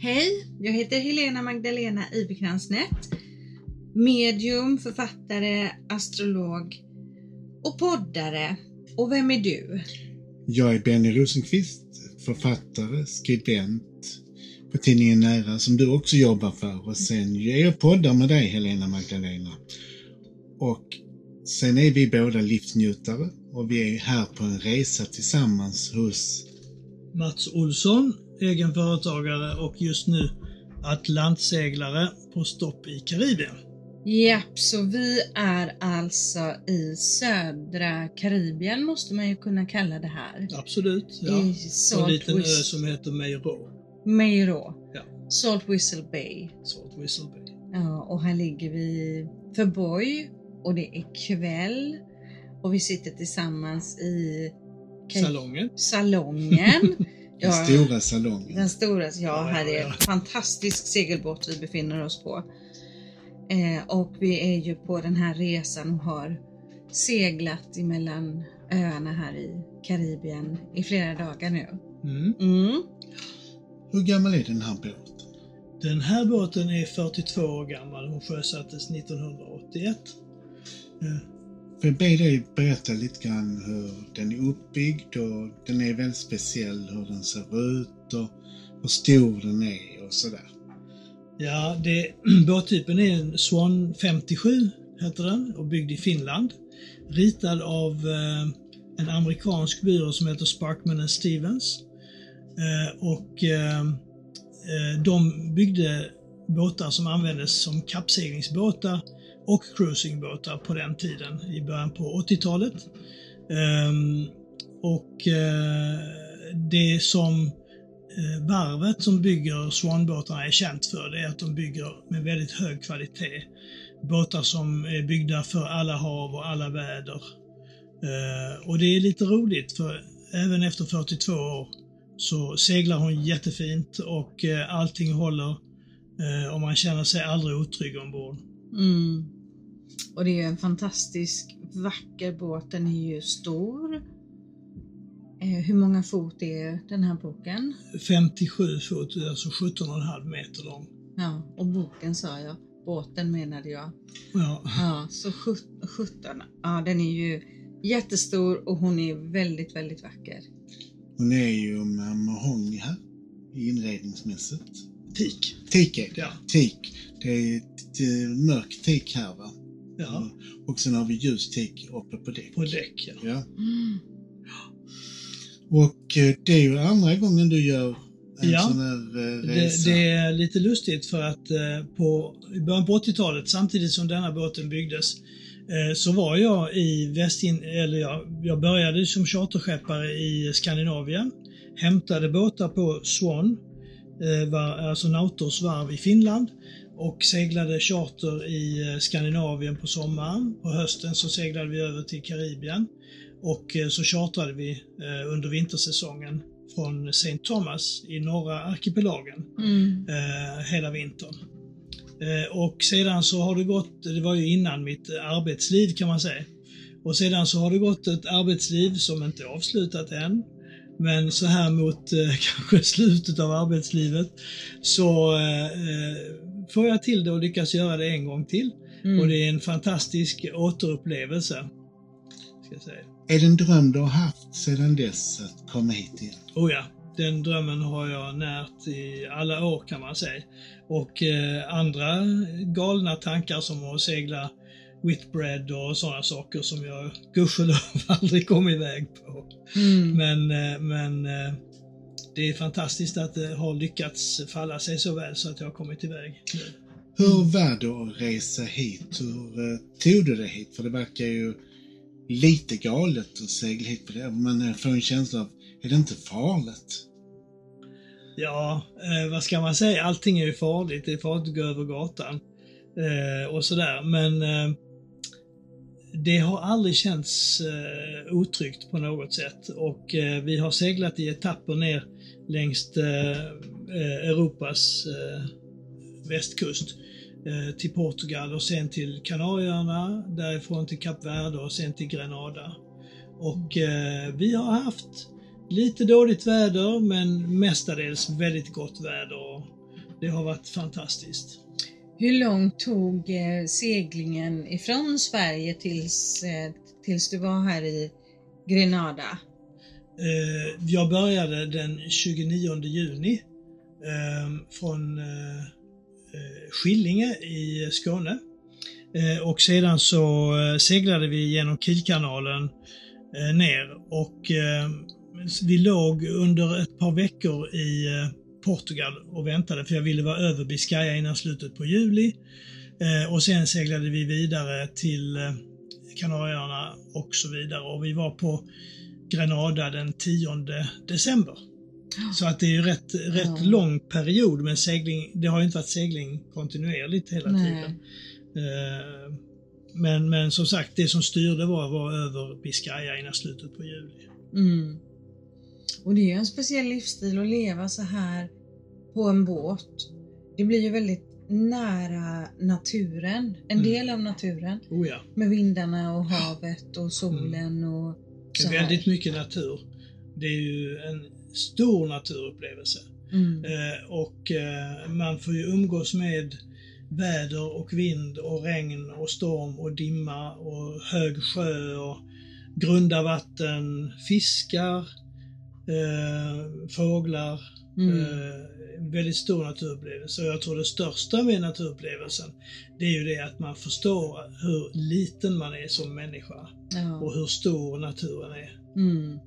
Hej, jag heter Helena Magdalena Iverkransnät. Medium, författare, astrolog och poddare. Och vem är du? Jag är Benny Rosenqvist, författare, skribent på tidningen Nära som du också jobbar för och sen är jag poddar med dig Helena Magdalena. Och sen är vi båda livsnjutare och vi är här på en resa tillsammans hos Mats Olsson, egenföretagare och just nu Atlantseglare på stopp i Karibien. Japp, så vi är alltså i södra Karibien måste man ju kunna kalla det här. Absolut. Ja. I På en Salt liten ö som heter Meiro. Meiro, Ja. Salt Whistle Bay. Salt Whistle Bay. Ja, och här ligger vi för boj och det är kväll och vi sitter tillsammans i Kaj- Salongen. salongen. den Ja, stora salongen. Den stora, ja, Ja, här ja, är en fantastisk segelbåt vi befinner oss på. Eh, och vi är ju på den här resan och har seglat emellan öarna här i Karibien i flera dagar nu. Mm. Mm. Hur gammal är den här båten? Den här båten är 42 år gammal. Hon sjösattes 1981. Får jag be dig berätta lite grann hur den är uppbyggd och den är väldigt speciell hur den ser ut och hur stor den är och sådär. Ja, det, båttypen är en Swan 57, heter den, och byggd i Finland. Ritad av eh, en amerikansk byrå som heter Sparkman and Stevens. Eh, och eh, eh de byggde båtar som användes som kappseglingsbåtar och cruisingbåtar på den tiden, i början på 80-talet. Ehm, och eh, det som eh, varvet som bygger Swanbåtarna är känt för det är att de bygger med väldigt hög kvalitet. Båtar som är byggda för alla hav och alla väder. Eh, och det är lite roligt för även efter 42 år så seglar hon jättefint och allting håller och man känner sig aldrig otrygg ombord. Mm. Och det är en fantastisk vacker båt. Den är ju stor. Eh, hur många fot är den här boken? 57 fot, alltså 17,5 meter lång. Ja, och boken sa jag. Båten menade jag. Ja, Ja, så sjut- 17. Ja, den är ju jättestor och hon är väldigt, väldigt vacker. Hon är ju med mahogny här inredningsmässigt. tik. Teak är det. Ja. Teak. Det är ett eh, mörk teak här va? Ja, Och sen har vi ljus teak uppe på däck. på däck. Ja. Ja. Mm. Och eh, det är ju andra gången du gör en Ja. sån här eh, Det, resa. det är lite lustigt för att eh, på, i början på 80-talet, samtidigt som denna båten byggdes, så var jag i Västin... Eller jag, jag började som charterskeppare i Skandinavien, hämtade båtar på Swan, var, alltså Nautors varv i Finland och seglade charter i eh, Skandinavien på sommaren. På hösten så seglade vi över till Karibien och eh, så chartrade vi eh, under vintersäsongen från St. Thomas i norra arkipelagen Mm. hela vintern. Och sedan så har det gått, det var ju innan mitt arbetsliv kan man säga. Och sedan så har det gått ett arbetsliv som inte är avslutat än. Men så här mot eh, kanske slutet av arbetslivet så eh, får jag till det och lyckas göra det en gång till. Mm. Och det är en fantastisk återupplevelse. Ska jag säga. Är det en dröm du har haft sedan dess att komma hit igen? Oh ja, den drömmen har jag närt i alla år kan man säga. Och eh, andra galna tankar som att segla Whitbread och sådana saker som jag gudskelov aldrig kom iväg på. Mm. Men, eh, men eh, det är fantastiskt att det har lyckats falla sig så väl så att jag har kommit iväg nu. Hur var det att resa hit? Hur eh, tog du dig hit? För det verkar ju lite galet att segla hit på det. Men jag får en känsla av, är det inte farligt? Ja, eh, vad ska man säga? Allting är ju farligt. Det är farligt att gå över gatan eh, och sådär. Men eh, det har aldrig känts eh, otryggt på något sätt. Och vi har seglat i etapper ner längs eh, eh, Europas eh, västkust eh, till Portugal och sen till Kanarieöarna, därifrån till Kap Verde och sen till Grenada. Och eh, vi har haft lite dåligt väder men mestadels väldigt gott väder. Och, det har varit fantastiskt. Hur långt tog eh, seglingen ifrån Sverige tills, eh, tills du var här i Grenada? Eh, jag började den 29 juni ehm, eh, från eh, Skillinge i Skåne. Eh, och sedan så eh, seglade vi genom Kielkanalen eh, ner och eh, vi låg under ett par veckor i eh, Portugal och väntade för jag ville vara över Biscaya innan slutet på juli. Eh, och sen seglade vi vidare till eh, Kanarieöarna och så vidare och vi var på Grenada den 10 december. Så att det är ju rätt, rätt Ja. lång period med segling. Det har ju inte varit segling kontinuerligt hela Nej. tiden. Eh, Men, men som sagt, det som styrde var, var över Biscaya innan slutet på juli. Mm. Och det är ju en speciell livsstil att leva så här på en båt. Det blir ju väldigt nära naturen, en Mm. del av naturen. Oh ja, Med vindarna och havet och solen och det är väldigt mycket natur. Det är ju en stor naturupplevelse. Mm. Eh, och eh, man får ju umgås med väder och vind och regn och storm och dimma och hög sjö och grunda vatten, fiskar, eh, fåglar. Mm. Eh, väldigt stor naturupplevelse. Och jag tror det största med naturupplevelsen, det är ju det att man förstår hur liten man är som människa Ja. och hur stor naturen är. Mm.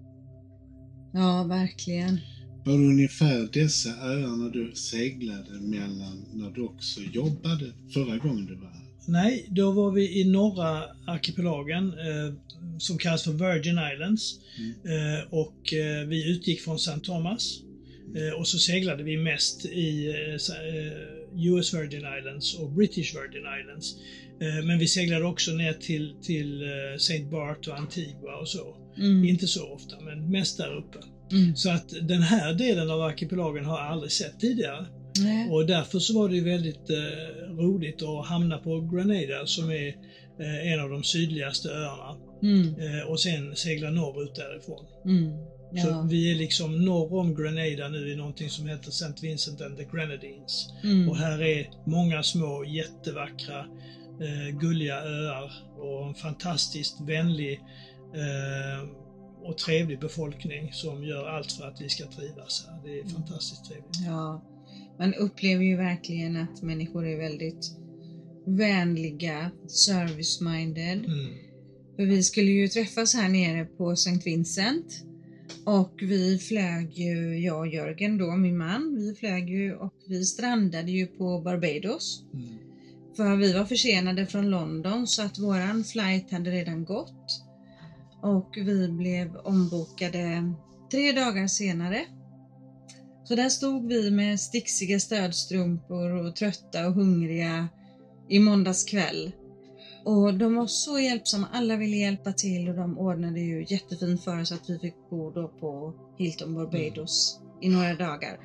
ja, verkligen. Var det ungefär dessa öarna du seglade mellan när du också jobbade förra gången du var här? Nej, då var vi i norra arkipelagen eh, som kallas för Virgin Islands. Eh, och eh, vi utgick från St. Thomas. Eh, och så seglade vi mest i eh, eh, US Virgin Islands och British Virgin Islands. Men vi seglade också ner till, till St. Bart och Antigua och så. Mm. Inte så ofta, men mest där uppe. Mm. Så att den här delen av arkipelagen har jag aldrig sett tidigare. Nej. Och därför så var det väldigt eh, roligt att hamna på Grenada som är eh, en av de sydligaste öarna. Mm. Eh, och sen segla norrut därifrån. Mm. Så Ja. vi är liksom norr om Grenada nu i någonting som heter St. Vincent and the Grenadines. Mm. Och här är många små jättevackra, eh, gulliga öar och en fantastiskt vänlig eh, och trevlig befolkning som gör allt för att vi ska trivas här. Det är fantastiskt trevligt. Ja, man upplever ju verkligen att människor är väldigt vänliga, service-minded. Mm. För vi skulle ju träffas här nere på St. Vincent och vi flög ju, jag och Jörgen då, min man, vi flög ju och vi strandade ju på Barbados. Mm. För vi var försenade från London så att våran flight hade redan gått. Och vi blev ombokade tre dagar senare. Så där stod vi med sticksiga stödstrumpor och trötta och hungriga i måndags kväll. Och de var så hjälpsamma, alla ville hjälpa till och de ordnade ju jättefint för oss att vi fick bo då på Hilton Barbados i några dagar.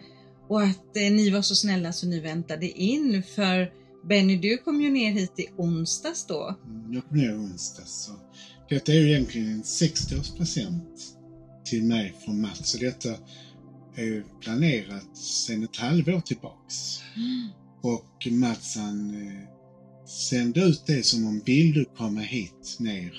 Och att eh, ni var så snälla så ni väntade in för Benny du kom ju ner hit i onsdags då. Mm, Jag kom ner i onsdags. Så detta är ju egentligen en 60-årspresent till mig från Mats. Så detta är ju planerat sedan ett halvår tillbaks. Och Mats han eh, sände ut det som om vill du komma hit ner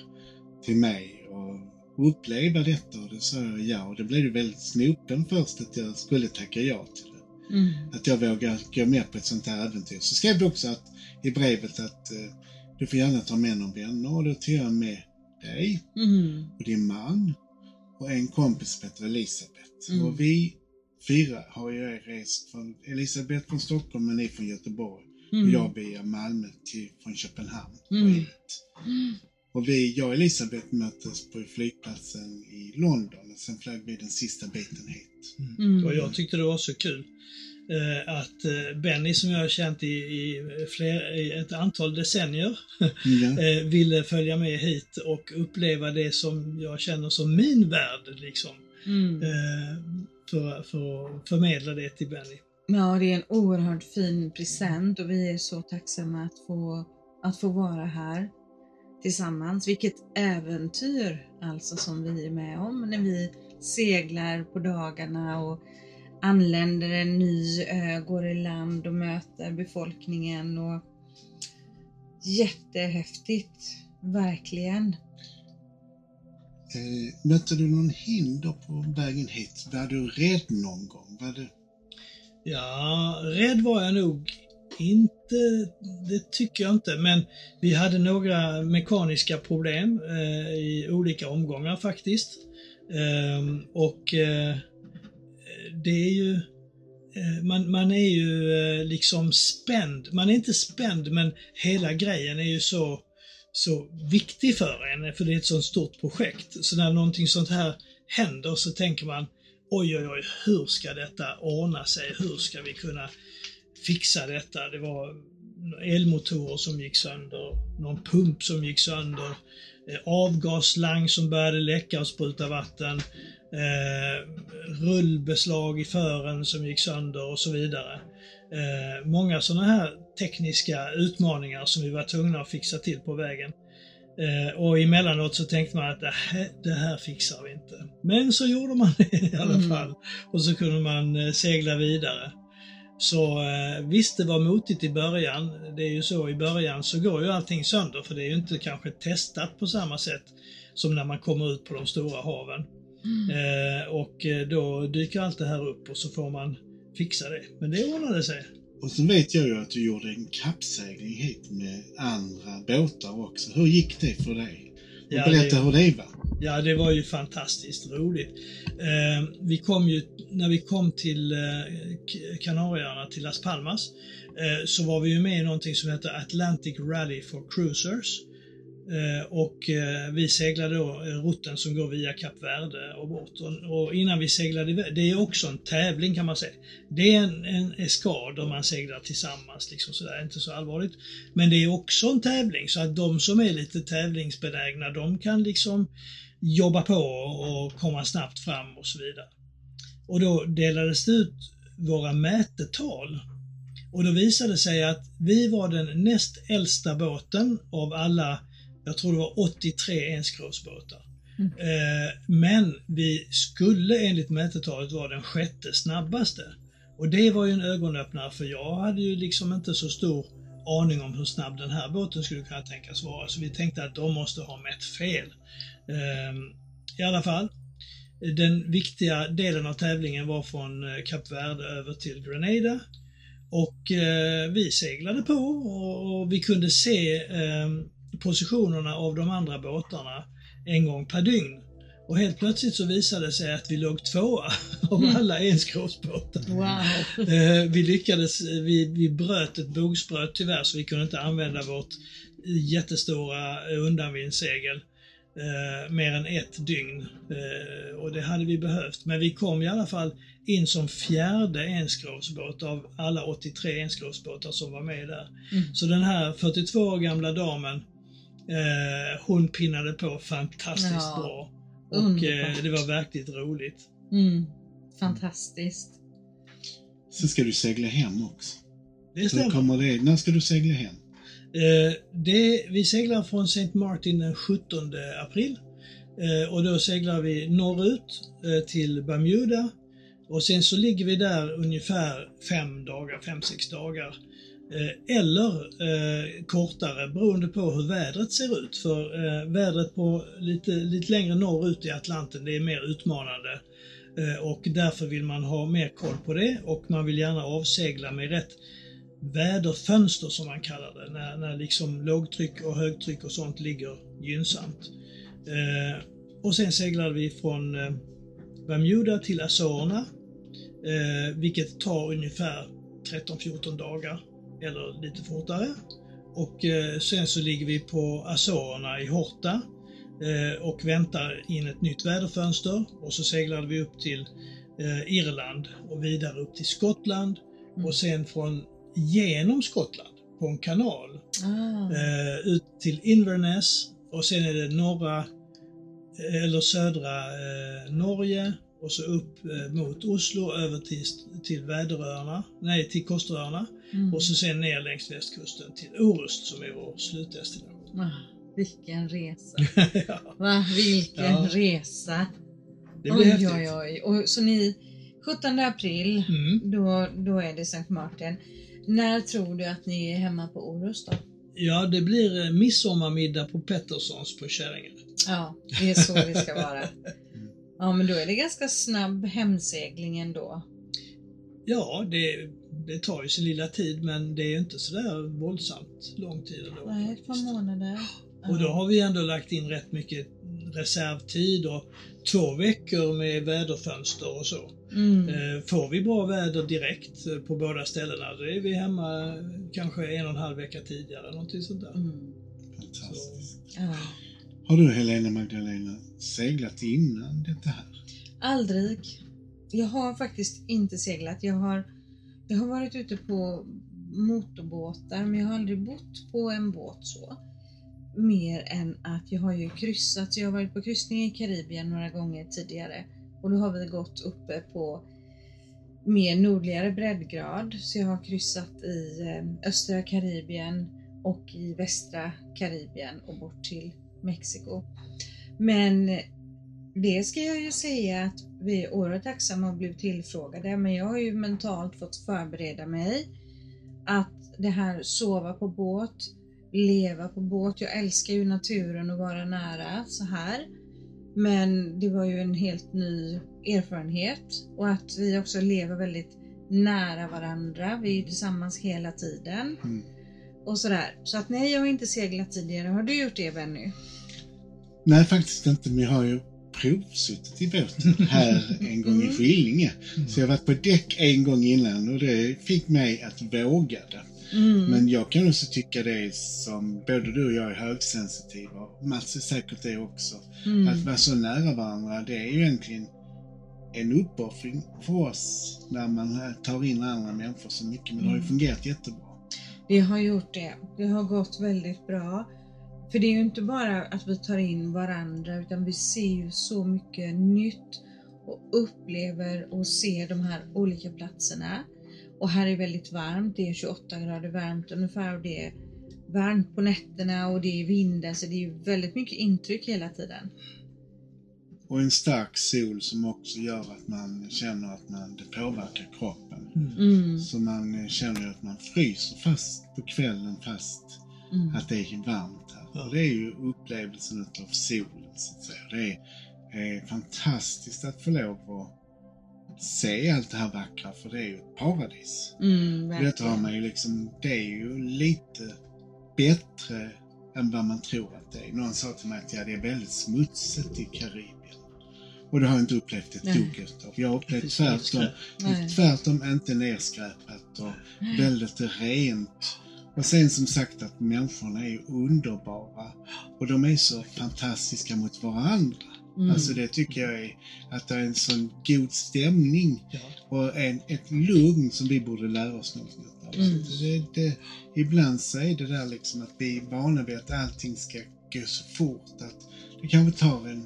till mig och uppleva detta? Och det sa jag ja. Och det blev ju väldigt snopen först att jag skulle tacka ja till det Mm. att jag vågar gå med på ett sånt här äventyr. Så skrev du också att, i brevet att eh, du får gärna ta med någon vän och då tog jag med dig Mm. och din man och en kompis som heter Elisabeth. Mm. Och vi fyra har ju rest från Elisabeth från Stockholm och ni från Göteborg. Mm. Jag via Malmö till, från Köpenhamn. och Mm. hit. Och vi, jag och Elisabeth möttes på flygplatsen i London och sen flög vi den sista biten hit. Mm. Och jag tyckte det var så kul eh, att eh, Benny som jag har känt i, i, fler, i ett antal decennier Ja. eh, ville följa med hit och uppleva det som jag känner som min värld liksom. Mm. För, för att förmedla det till Benny. Ja, det är en oerhört fin present och vi är så tacksamma att få, att få vara här tillsammans. Vilket äventyr alltså som vi är med om när vi seglar på dagarna och anländer en ny ö, går i land och möter befolkningen och jättehäftigt, verkligen. Eh, mötte du någon hinder på vägen hit? Var du rädd någon gång? Var du... Ja, rädd var jag nog inte, det tycker jag inte, men vi hade några mekaniska problem eh, i olika omgångar faktiskt. Eh, och eh, det är ju, eh, man, man är ju eh, liksom spänd. Man är inte spänd, men hela grejen är ju så, så viktig för en, för det är ett så stort projekt. Så när någonting sånt här händer så tänker man, oj, oj, oj, hur ska detta ordna sig? Hur ska vi kunna fixa detta? Det var elmotorer som gick sönder, någon pump som gick sönder, eh, avgaslang avgasslang som började läcka och spruta vatten, eh, rullbeslag i fören som gick sönder och så vidare. Eh, många sådana här tekniska utmaningar som vi var tvungna att fixa till på vägen. Eh, och emellanåt så tänkte man att det här, det här fixar vi inte. Men så gjorde man det i alla Mm. fall. Och så kunde man eh, segla vidare. Så eh, visst, det var motigt i början. Det är ju så, i början så går ju allting sönder för det är ju inte kanske testat på samma sätt som när man kommer ut på de stora haven. Eh, och eh, då dyker allt det här upp och så får man fixa det. Men det ordnade sig. Och så vet jag ju att du gjorde en kappsegling hit med andra båtar också. Hur gick det för dig? Och Ja, berätta det- hur det var. Ja, det var ju fantastiskt roligt. Eh, vi kom ju, när vi kom till eh, Kanarieöarna, till Las Palmas, eh, så var vi ju med i någonting som heter Atlantic Rally for Cruisers. Eh, och eh, vi seglade då eh, rutten som går via Kap Verde och bort. Och, och innan vi seglade iväg, det är också en tävling kan man säga. Det är en, en eskad där man seglar tillsammans, liksom sådär, inte så allvarligt. Men det är också en tävling, så att de som är lite tävlingsbenägna, de kan liksom jobba på och komma snabbt fram och så vidare. Och då delades det ut våra mätetal. Och då visade det sig att vi var den näst äldsta båten av alla, jag tror det var 83 enskrovsbåtar. Mm. Eh, men vi skulle enligt mätetalet vara den sjätte snabbaste. Och det var ju en ögonöppnare för jag hade ju liksom inte så stor aning om hur snabb den här båten skulle kunna tänkas vara. Så vi tänkte att de måste ha mätt fel. Ehm, I alla fall, den viktiga delen av tävlingen var från eh, Kap Verde över till Grenada. Och eh, vi seglade på och, och vi kunde se eh, positionerna av de andra båtarna en gång per dygn. Och helt plötsligt så visade det sig att vi låg tvåa av alla enskrovsbåtar. Wow. Eh, vi lyckades, vi, vi bröt ett bogspröt tyvärr så vi kunde inte använda vårt jättestora undanvindssegel eh, mer än ett dygn. Eh, och det hade vi behövt. Men vi kom i alla fall in som fjärde enskrovsbåt av alla 83 enskrovsbåtar som var med där. Mm. Så den här 42 år gamla damen, eh, hon pinnade på fantastiskt Ja, bra. Och eh, det var verkligt roligt. Mm. Fantastiskt. Sen ska du segla hem också. Det stämmer. kommer det? När ska du segla hem? Eh, det, vi seglar från St. Martin den 17 april eh, och då seglar vi norrut eh, till Bermuda och sen så ligger vi där ungefär fem dagar, fem, sex dagar. Eh, eller eh, kortare beroende på hur vädret ser ut. För eh, vädret på lite, lite längre norrut i Atlanten det är mer utmanande. Eh, och därför vill man ha mer koll på det och man vill gärna avsegla med rätt väderfönster som man kallar det, när, när liksom lågtryck och högtryck och sånt ligger gynnsamt. Eh, och sen seglade vi från eh, Bermuda till Azorerna, eh, vilket tar ungefär 13-14 dagar, eller lite fortare. Och eh, sen så ligger vi på Azorerna i Horta eh, och väntar in ett nytt väderfönster. Och så seglade vi upp till eh, Irland och vidare upp till Skottland och sen från genom Skottland på en kanal Ah. ut till Inverness. Och sen är det norra eller södra Norge. Och så upp mot Oslo över till, till Väderöarna, nej till Kosteröarna Mm. och så sen ner längs västkusten till Orust som är vår slutdestination. Ah, vilken resa. ja, Va? Vilken Ja. resa. det blir oj, häftigt. oj, oj. Och, så ni 17 april, Mm. då, då är det Sankt Martin. När tror du att ni är hemma på Orust då? Ja, det blir eh, midsommarmiddag på Petterssons på Käringön. Ja, det är så det ska vara. Ja, men då är det ganska snabb hemsegling ändå. Ja, det, det tar ju sin lilla tid men det är ju inte sådär våldsamt lång tid ändå. Nej, ett par månader. Och då har vi ändå lagt in rätt mycket reservtid och två veckor med väderfönster och så. Mm. Eh, Får vi bra väder direkt eh, på båda ställena, då är vi hemma eh, kanske en och en halv vecka tidigare, någonting sånt där. Mm. Fantastiskt. Ja. Har du Helena Magdalena seglat innan detta här? Aldrig. Jag har faktiskt inte seglat. Jag har, jag har varit ute på motorbåtar men jag har aldrig bott på en båt så. Mer än att jag har ju kryssat, så jag har varit på kryssning i Karibien några gånger tidigare. Och då har vi gått uppe på mer nordligare breddgrad. Så jag har kryssat i eh, östra Karibien och i västra Karibien och bort till Mexiko. Men det ska jag ju säga att vi är oerhört tacksamma och blivit tillfrågade men jag har ju mentalt fått förbereda mig att det här sova på båt, leva på båt. Jag älskar ju naturen och vara nära så här. Men det var ju en helt ny erfarenhet och att vi också lever väldigt nära varandra. Vi är tillsammans hela tiden Mm. och sådär. Så att nej, jag har inte seglat tidigare. Har du gjort det Benny? Nej, faktiskt inte. Men jag har ju provsuttit i båten här en gång i Mm. Skillinge. Så jag har varit på däck en gång innan och det fick mig att våga det. Mm. Men jag kan också tycka det som både du och jag är högsensitiva, och Mats är säkert det också. Mm. Att vara så nära varandra, det är ju egentligen en uppoffring för oss när man tar in andra människor så mycket. Men det har ju Mm. fungerat jättebra. Det har gjort det. Det har gått väldigt bra. För det är ju inte bara att vi tar in varandra utan vi ser ju så mycket nytt och upplever och ser de här olika platserna. Och här är väldigt varmt, det är 28 grader varmt ungefär och det är varmt på nätterna och det är vind, så det är väldigt mycket intryck hela tiden. Och en stark sol som också gör att man känner att man, det påverkar kroppen. Mm. Mm. Så man känner ju att man fryser fast på kvällen fast Mm. att det är varmt här. Och det är ju upplevelsen utav solen så att säga. Det är, är fantastiskt att få lov att se allt det här vackra för det är ju ett paradis. Mm, Detta har verkligen. man ju liksom, det är ju lite bättre än vad man tror att det är. Någon sa till mig att ja, det är väldigt smutsigt i Karibien. Och det har jag inte upplevt ett dugg utav. Jag har upplevt tvärtom. Tvärtom inte nedskräpat och väldigt rent. Och sen som sagt att människorna är underbara och de är så fantastiska mot varandra. Mm. Alltså det tycker jag är att det är en sån god stämning Ja. och en, ett lugn som vi borde lära oss någonting av. Mm. Så det, det, ibland så är det där liksom att vi är vana vid att allting ska gå så fort att det kanske tar en,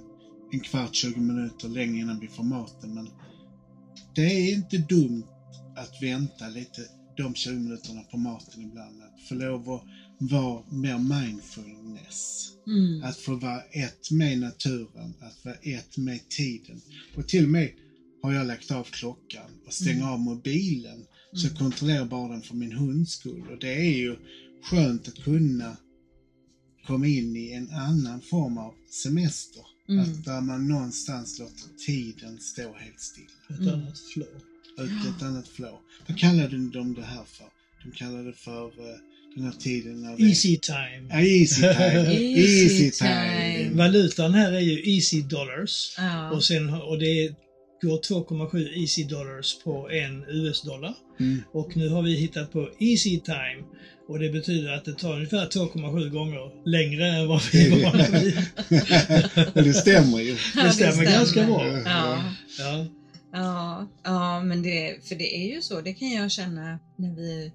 en kvart, 20 minuter längre innan vi får maten men det är inte dumt att vänta lite de 20 minuterna på maten ibland. Att få lov att vara mer mindfulness. Mm. Att få vara ett med naturen, att vara ett med tiden. Och till och med har jag lagt av klockan och stängt Mm. av mobilen. Så jag Mm. kontrollerar bara den för min hunds skull. Och det är ju skönt att kunna komma in i en annan form av semester. Mm. Att där man någonstans låter tiden stå helt still. Ett Mm. annat flow. Ut ett annat flow. Vad kallade de det här för? De kallade det för eh, den här tiden när det... Easy time. Ja, easy time. Easy easy time. time. Valutan här är ju easy dollars. Ja. Och, sen, och det går 2,7 easy dollars på en US-dollar. Mm. Och nu har vi hittat på easy time. Och det betyder att det tar ungefär 2,7 gånger längre än vad vi är vana vid. Det stämmer ju. Ja, Det stämmer ganska bra. Ja. Ja. Ja, ja men det, för det är ju så, det kan jag känna när vi,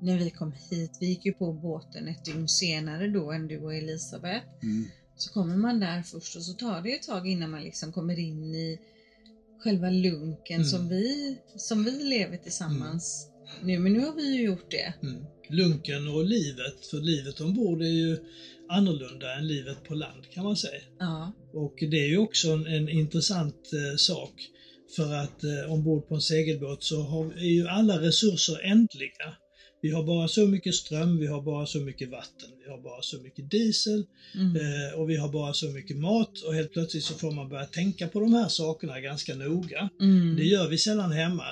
när vi kom hit. Vi gick ju på båten ett dygn senare då än du och Elisabeth. Mm. Så kommer man där först och så tar det ett tag innan man liksom kommer in i själva lunken Mm. som, vi, som vi lever tillsammans nu. Men nu har vi ju gjort det. Mm. Lunken och livet, för livet ombord är ju annorlunda än livet på land kan man säga. Ja. Och det är ju också en, en intressant eh, sak För att eh, ombord på en segelbåt så har, är ju alla resurser ändliga. Vi har bara så mycket ström, vi har bara så mycket vatten, vi har bara så mycket diesel Mm. eh, och vi har bara så mycket mat och helt plötsligt så får man börja tänka på de här sakerna ganska noga. Mm. Det gör vi sällan hemma.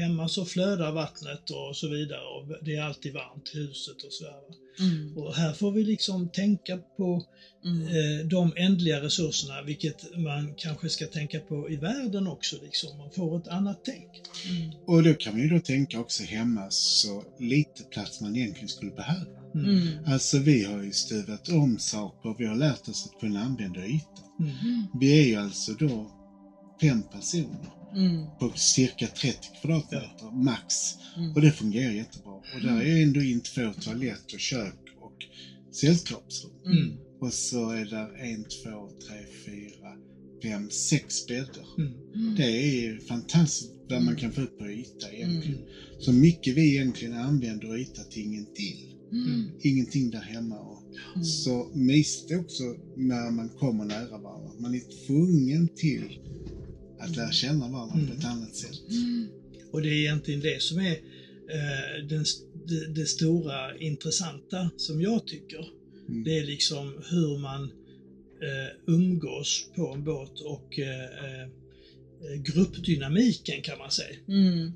Hemma så flödar vattnet och så vidare och det är alltid varmt i huset och sådär. va. Mm. Och här får vi liksom tänka på Mm. eh, de ändliga resurserna, vilket man kanske ska tänka på i världen också. Liksom. Man får ett annat tänk. Mm. Och då kan man ju då tänka också hemma så lite plats man egentligen skulle behöva. Mm. Mm. Alltså vi har ju stuvat om saker och vi har lärt oss att kunna använda ytan. Mm. Vi är ju alltså då fem personer Mm. på cirka 30 kvadratmeter max. Mm. Och det fungerar jättebra. Och där är ändå in två toalett och kök och sällskapsrum. Mm. Och så är där en, två, tre, fyra, fem, sex bäddar. Mm. Det är fantastiskt vad man kan få ut på yta egentligen. Mm. Så mycket vi egentligen använder yta till ingenting. Mm. Ingenting där hemma. Och Mm. så mysigt också när man kommer nära varandra. Man är tvungen till att lära känna varandra Mm. på ett annat sätt. Mm. Och det är egentligen det som är eh, den, det, det stora intressanta som jag tycker. Mm. Det är liksom hur man eh, umgås på en båt och eh, eh, gruppdynamiken kan man säga. Mm.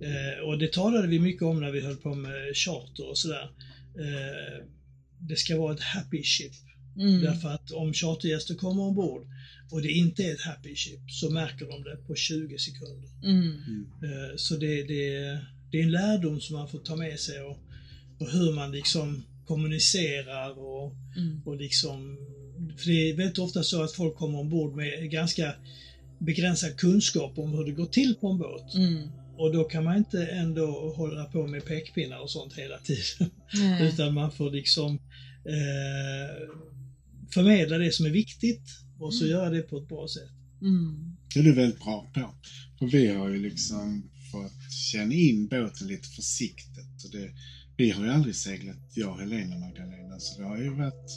Eh, och det talade vi mycket om när vi höll på med charter och sådär. Eh, det ska vara ett happy ship. Mm. Därför att om chartergäster kommer ombord och det inte är ett happy ship så märker de det på 20 sekunder. Mm. Eh, Så det, det, det är en lärdom som man får ta med sig och, och hur man liksom kommunicerar och, Mm. och liksom... För det är väldigt ofta så att folk kommer ombord med ganska begränsad kunskap om hur det går till på en båt. Mm. Och då kan man inte ändå hålla på med pekpinnar och sånt hela tiden. Nej. Utan man får liksom eh, förmedla det som är viktigt och så Mm. göra det på ett bra sätt. Mm. Det är du väldigt bra på. För vi har ju liksom fått känna in båten lite försiktigt. Och det, vi har ju aldrig seglat, jag, Helena och Magdalena, så det har ju varit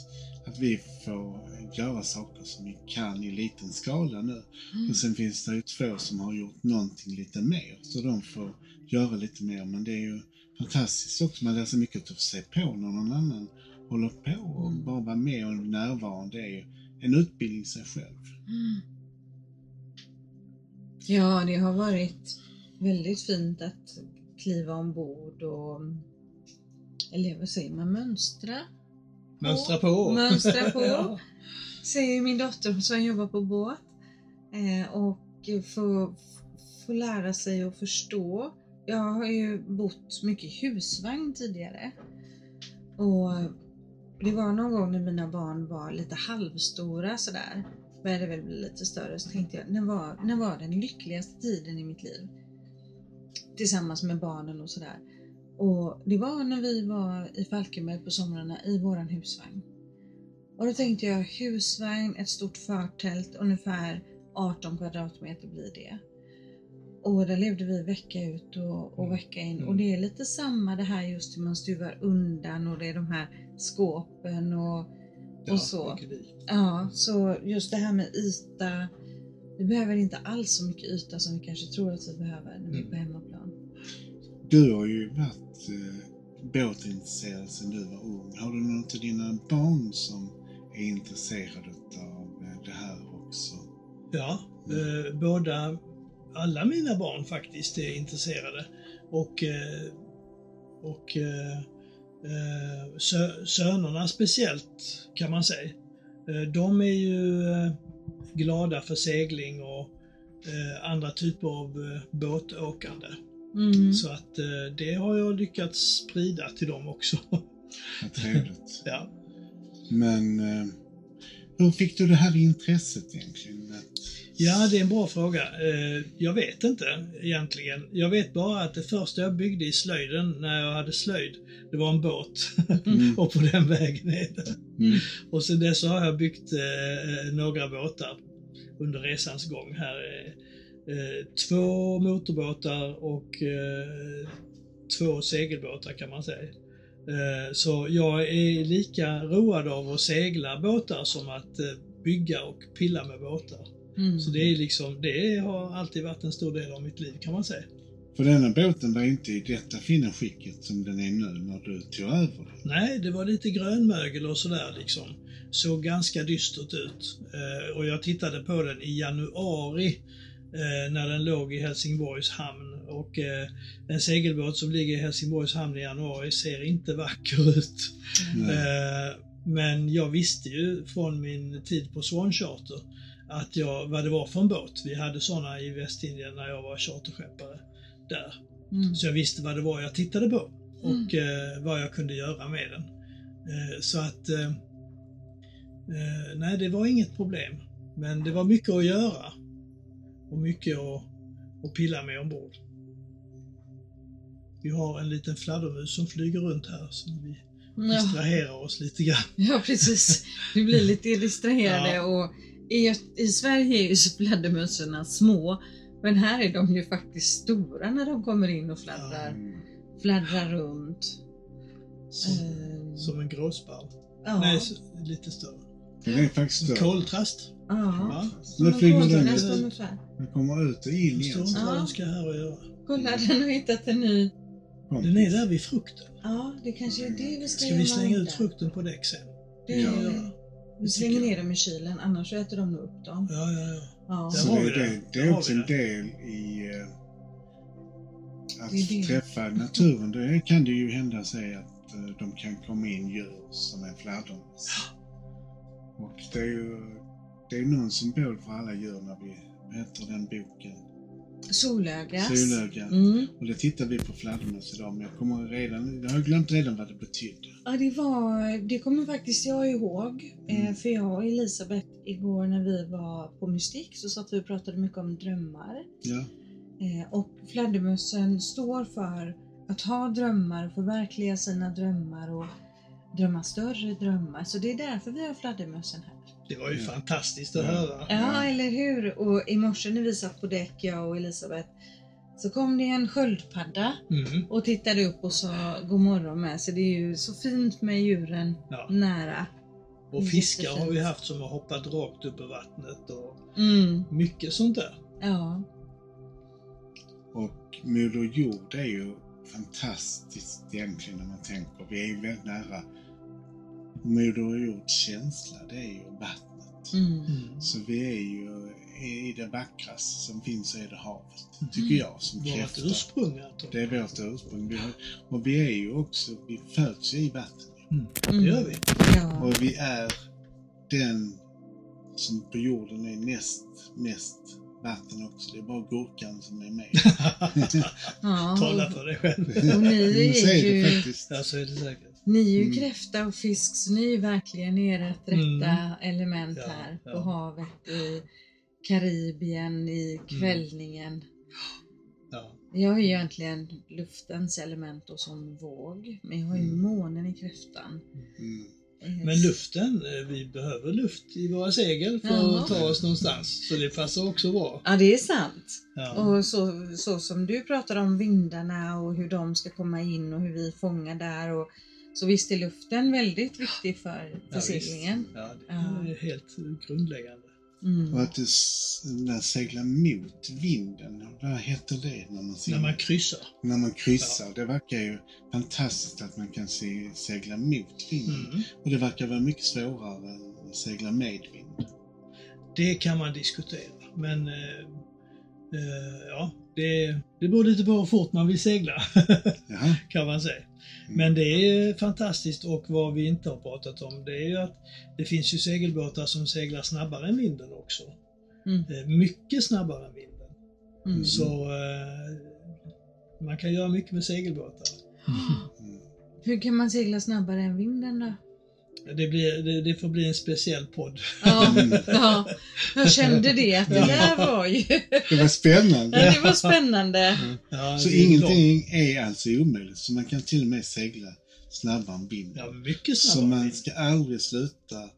att vi får göra saker som vi kan i liten skala nu. Mm. Och sen finns det ju två som har gjort någonting lite mer, så de får göra lite mer. Men det är ju fantastiskt också, man lär sig mycket att se på när någon annan håller på och Mm. bara vara med och närvarande. Är ju en utbildning i sig själv. Mm. Ja, det har varit väldigt fint att kliva ombord och eller vad säger man, mönstra? Mönstra på! Mönstra på. ja. Säger min dotter som jobbar på båt. Eh, och få, få lära sig att förstå. Jag har ju bott mycket husvagn tidigare. Och det var någon gång när mina barn var lite halvstora sådär. Började väl bli lite större så tänkte jag, när var, när var den lyckligaste tiden i mitt liv? Tillsammans med barnen och sådär. Och det var när vi var i Falkenberg på somrarna i våran husvagn. Och då tänkte jag husvagn, ett stort förtält, ungefär 18 kvadratmeter blir det. Och där levde vi vecka ut och, och vecka in. Och det är lite samma det här just hur man stuvar undan och det är de här skåpen och, och så. mycket dit. Ja, så just det här med yta. Vi behöver inte alls så mycket yta som vi kanske tror att vi behöver när vi är på hemmaplan. Du har ju varit eh, båtintresserad sedan du var ung. Har du något av dina barn som är intresserade av eh, det här också? Ja, eh, båda, alla mina barn faktiskt är intresserade. Och, eh, och eh, sö, sönerna speciellt kan man säga. Eh, de är ju eh, glada för segling och eh, andra typer av eh, båtåkande. Mm. Så att eh, det har jag lyckats sprida till dem också. Vad trevligt. ja. Men eh, hur fick du det här intresset egentligen? Att, Ja, det är en bra fråga. Eh, Jag vet inte egentligen. Jag vet bara att det första jag byggde i slöjden när jag hade slöjd, det var en båt. Mm. och på den vägen är det. Mm. Och sen dess så har jag byggt eh, några båtar under resans gång här. Eh, två motorbåtar och två segelbåtar kan man säga. Så jag är lika road av att segla båtar som att bygga och pilla med båtar. Mm. Så det är liksom, det har alltid varit en stor del av mitt liv kan man säga. För denna båten var inte i detta fina skicket som den är nu när du tog över. Nej, det var lite grönmögel och sådär liksom. Såg ganska dystert ut. Eh, och jag tittade på den i januari eh, när den låg i Helsingborgs hamn. Och eh, en segelbåt som ligger i Helsingborgs hamn i januari ser inte vacker ut. Eh, men jag visste ju från min tid på Swan Charter att jag, vad det var för en båt. Vi hade sådana i Västindien när jag var charterskeppare där. Mm. Så jag visste vad det var jag tittade på och eh, vad jag kunde göra med den. Eh, så att eh, eh, nej, det var inget problem. Men det var mycket att göra och mycket att, att pilla med ombord. Vi har en liten fladdermus som flyger runt här så vi Ja. distraherar oss lite grann. ja, precis. Vi blir lite distraherade Ja. och i, i Sverige är ju fladdermössorna små. Men här är de ju faktiskt stora när de kommer in och fladdrar, Mm. fladdrar runt. Som, Eh, som en gråsparv. ja. Nej, så, lite större. Den är faktiskt En större. koltrast. ja. Nu flyger den ut. Den kommer ut och in Jag förstår igen. inte vad den ska här och göra. Kolla, den har hittat en ny. Den är där vid frukten. Ja, det kanske är det vi ska, Ska vi göra slänga ut frukten på däck sen? Det gör vi. Ja. Vi slänger ner dem i kylen, annars äter de nog upp dem. Ja, ja, ja. Ja. Så det, det. det, det är också en det. del i eh, att Det det. träffa naturen. Då kan det ju hända sig att eh, de kan komma in djur som är fladdermöss. Och det är ju det är någon symbol för alla djur när vi heter den boken? Solögas. Solöga. Mm. Och det tittar vi på fladdermöss idag men jag kommer redan, jag har glömt redan vad det betydde. Ja, det var, det kommer faktiskt jag ihåg. Eh, Mm. för jag och Elisabeth igår när vi var på Mystik så satt vi och pratade mycket om drömmar. Ja. Eh, och fladdermössen står för att ha drömmar, förverkliga sina drömmar och drömma större drömmar. Så det är därför vi har fladdermössen här. Det var ju Ja. fantastiskt att Ja. höra. Ja, eller hur? Och i morse när vi satt på däck, jag och Elisabeth, så kom det en sköldpadda Mm. och tittade upp och sa god morgon med. Så det är ju så fint med djuren Ja. nära. Och fiskar har vi haft som har hoppat rakt upp ur vattnet och Mm, mycket sånt där. ja. Och Moder Jord är ju fantastiskt egentligen när man tänker. Vi är ju väldigt nära Moder Jords känsla, det är ju vattnet. Mm. Mm. Så vi är ju i det vackraste som finns är det havet, tycker Mm. jag som Vårt kräfta. ursprung alltså. Det är vårt ursprung. Vi har, och vi är ju också, vi föds ju i vatten. Mm. Mm. Det gör vi. Ja. Och vi är den som på jorden är näst mest vatten också. Det är bara gurkan som är med. Tala för dig själv. Och ni Men så är är det ju, faktiskt. Ja, så är det säkert. Ni är ju Mm. kräfta och fisk, så ni är verkligen ert rätta Mm. element Ja, här på ja. havet i Karibien, i kvällningen. Ja. Jag har ju egentligen luftens element och som våg, men jag har ju Mm. månen i kräftan. Mm. Men luften, eh, vi behöver luft i våra segel för Ja. att ta oss någonstans. Så det passar också bra. Ja, det är sant. Ja. Och så, så som du pratar om vindarna och hur de ska komma in och hur vi fångar där. Och, så visst är luften väldigt viktig för, för Ja. Ja, det Ja. är helt grundläggande. Mm. Och att när seglar mot vinden, vad heter det när man, När man kryssar. när man kryssar? Det verkar ju fantastiskt att man kan se, segla mot vinden. Mm. Och det verkar vara mycket svårare än att segla med vind. Det kan man diskutera. Men eh, eh, ja, det, det beror lite på hur fort man vill segla. Jaha. kan man säga. Mm. Men det är fantastiskt och vad vi inte har pratat om det är ju att det finns ju segelbåtar som seglar snabbare än vinden också. Mm. Eh, Mycket snabbare än vinden. Mm. Så eh, man kan göra mycket med segelbåtar. Mm. Hur kan man segla snabbare än vinden då? Det, blir, det, det får bli en speciell podd. Ja, ja, jag kände det att det där var ju... Det var spännande. Ja, det var spännande. Ja, Så ingenting är alltså omöjligt. Så man kan till och med segla snabbare än vinden. Ja, mycket så snabbare. än man ska aldrig sluta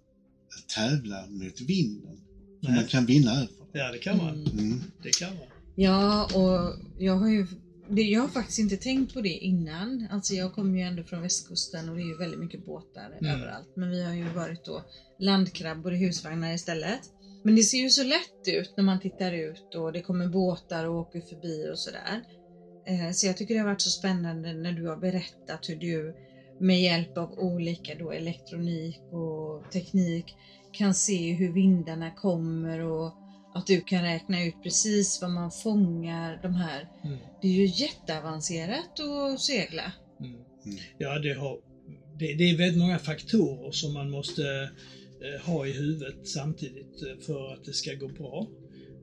tävla mot vinden. Man kan vinna över. Ja, det kan man. Mm. Det kan man. Ja, och jag har ju det, jag har faktiskt inte tänkt på det innan. Alltså jag kommer ju ändå från västkusten och det är ju väldigt mycket båtar Mm. överallt. Men vi har ju varit då landkrabbor i husvagnar istället. Men det ser ju så lätt ut när man tittar ut och det kommer båtar och åker förbi och sådär. Eh, Så jag tycker det har varit så spännande när du har berättat hur du med hjälp av olika då elektronik och teknik kan se hur vindarna kommer och att du kan räkna ut precis vad man fångar de här. Mm. Det är ju jätteavancerat att segla. Mm. Mm. Ja, det, har, det, det är väldigt många faktorer som man måste eh, ha i huvudet samtidigt eh, för att det ska gå bra.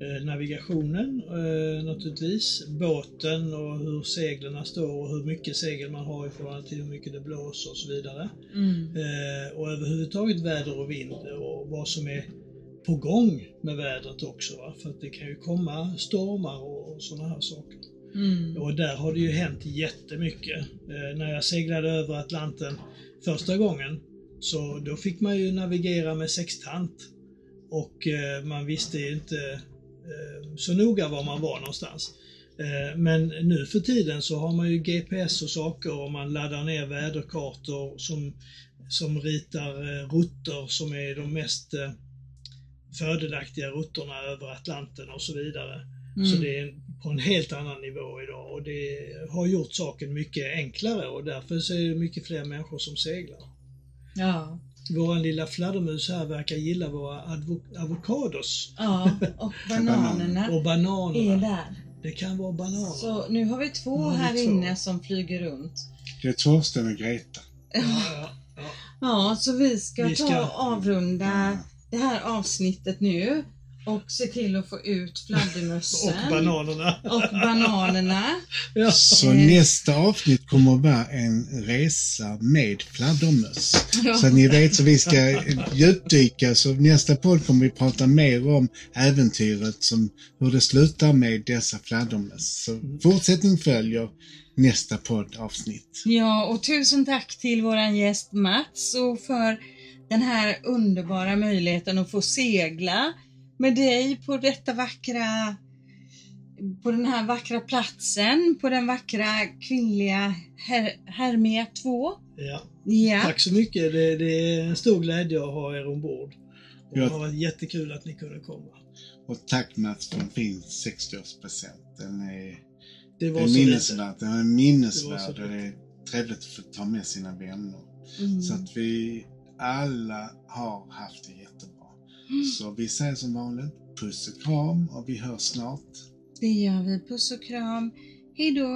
Eh, navigationen eh, naturligtvis, båten och hur seglen står och hur mycket segel man har i förhållande till hur mycket det blåser och så vidare. Mm. Eh, och överhuvudtaget väder och vind och vad som är på gång med vädret också. Va? För att det kan ju komma stormar och, och sådana här saker. Mm. Och där har det ju hänt jättemycket. Eh, när jag seglade över Atlanten första gången så då fick man ju navigera med sextant. Och eh, man visste ju inte eh, så noga var man var någonstans. Eh, men nu för tiden så har man ju GPS och saker och man laddar ner väderkartor som, som ritar eh, rutter som är de mest eh, fördelaktiga rutterna över Atlanten och så vidare. Mm. Så det är på en helt annan nivå idag och det har gjort saken mycket enklare och därför så är det mycket fler människor som seglar. Ja. Vår lilla fladdermus här verkar gilla våra avokados ja, och bananerna och är bananerna. där. Det kan vara bananer. Så nu har vi två har vi här två. inne som flyger runt. Det är Torsten och Greta. Ja, ja, ja. Ja, så vi ska, Vi ska- ta och avrunda det här avsnittet nu och se till att få ut Och fladdermössen bananerna. och bananerna. Ja. Så Eh. nästa avsnitt kommer att vara en resa med fladdermöss. Ja. Så att ni vet så vi ska djupdyka så nästa podd kommer vi prata mer om äventyret som hur det slutar med dessa fladdermöss. Så fortsättning följer nästa poddavsnitt. Ja, och tusen tack till våran gäst Mats och för den här underbara möjligheten att få segla med dig på detta vackra på den här vackra platsen, på den vackra kvinnliga Her Hermia 2. Ja. Ja. Tack så mycket. Det, det är en stor glädje att ha er ombord. Och Ja. Det har varit jättekul att ni kunde komma. Och tack Mats för en fin 60-årspresent. Den är, Det det var är minnesvärd. Den är Det var minnesvärd så och det är trevligt att få ta med sina vänner. Mm. Så att vi alla har haft det jättebra. Så vi säger som vanligt puss och kram och vi hörs snart. Det gör vi. Puss och kram. Hej då!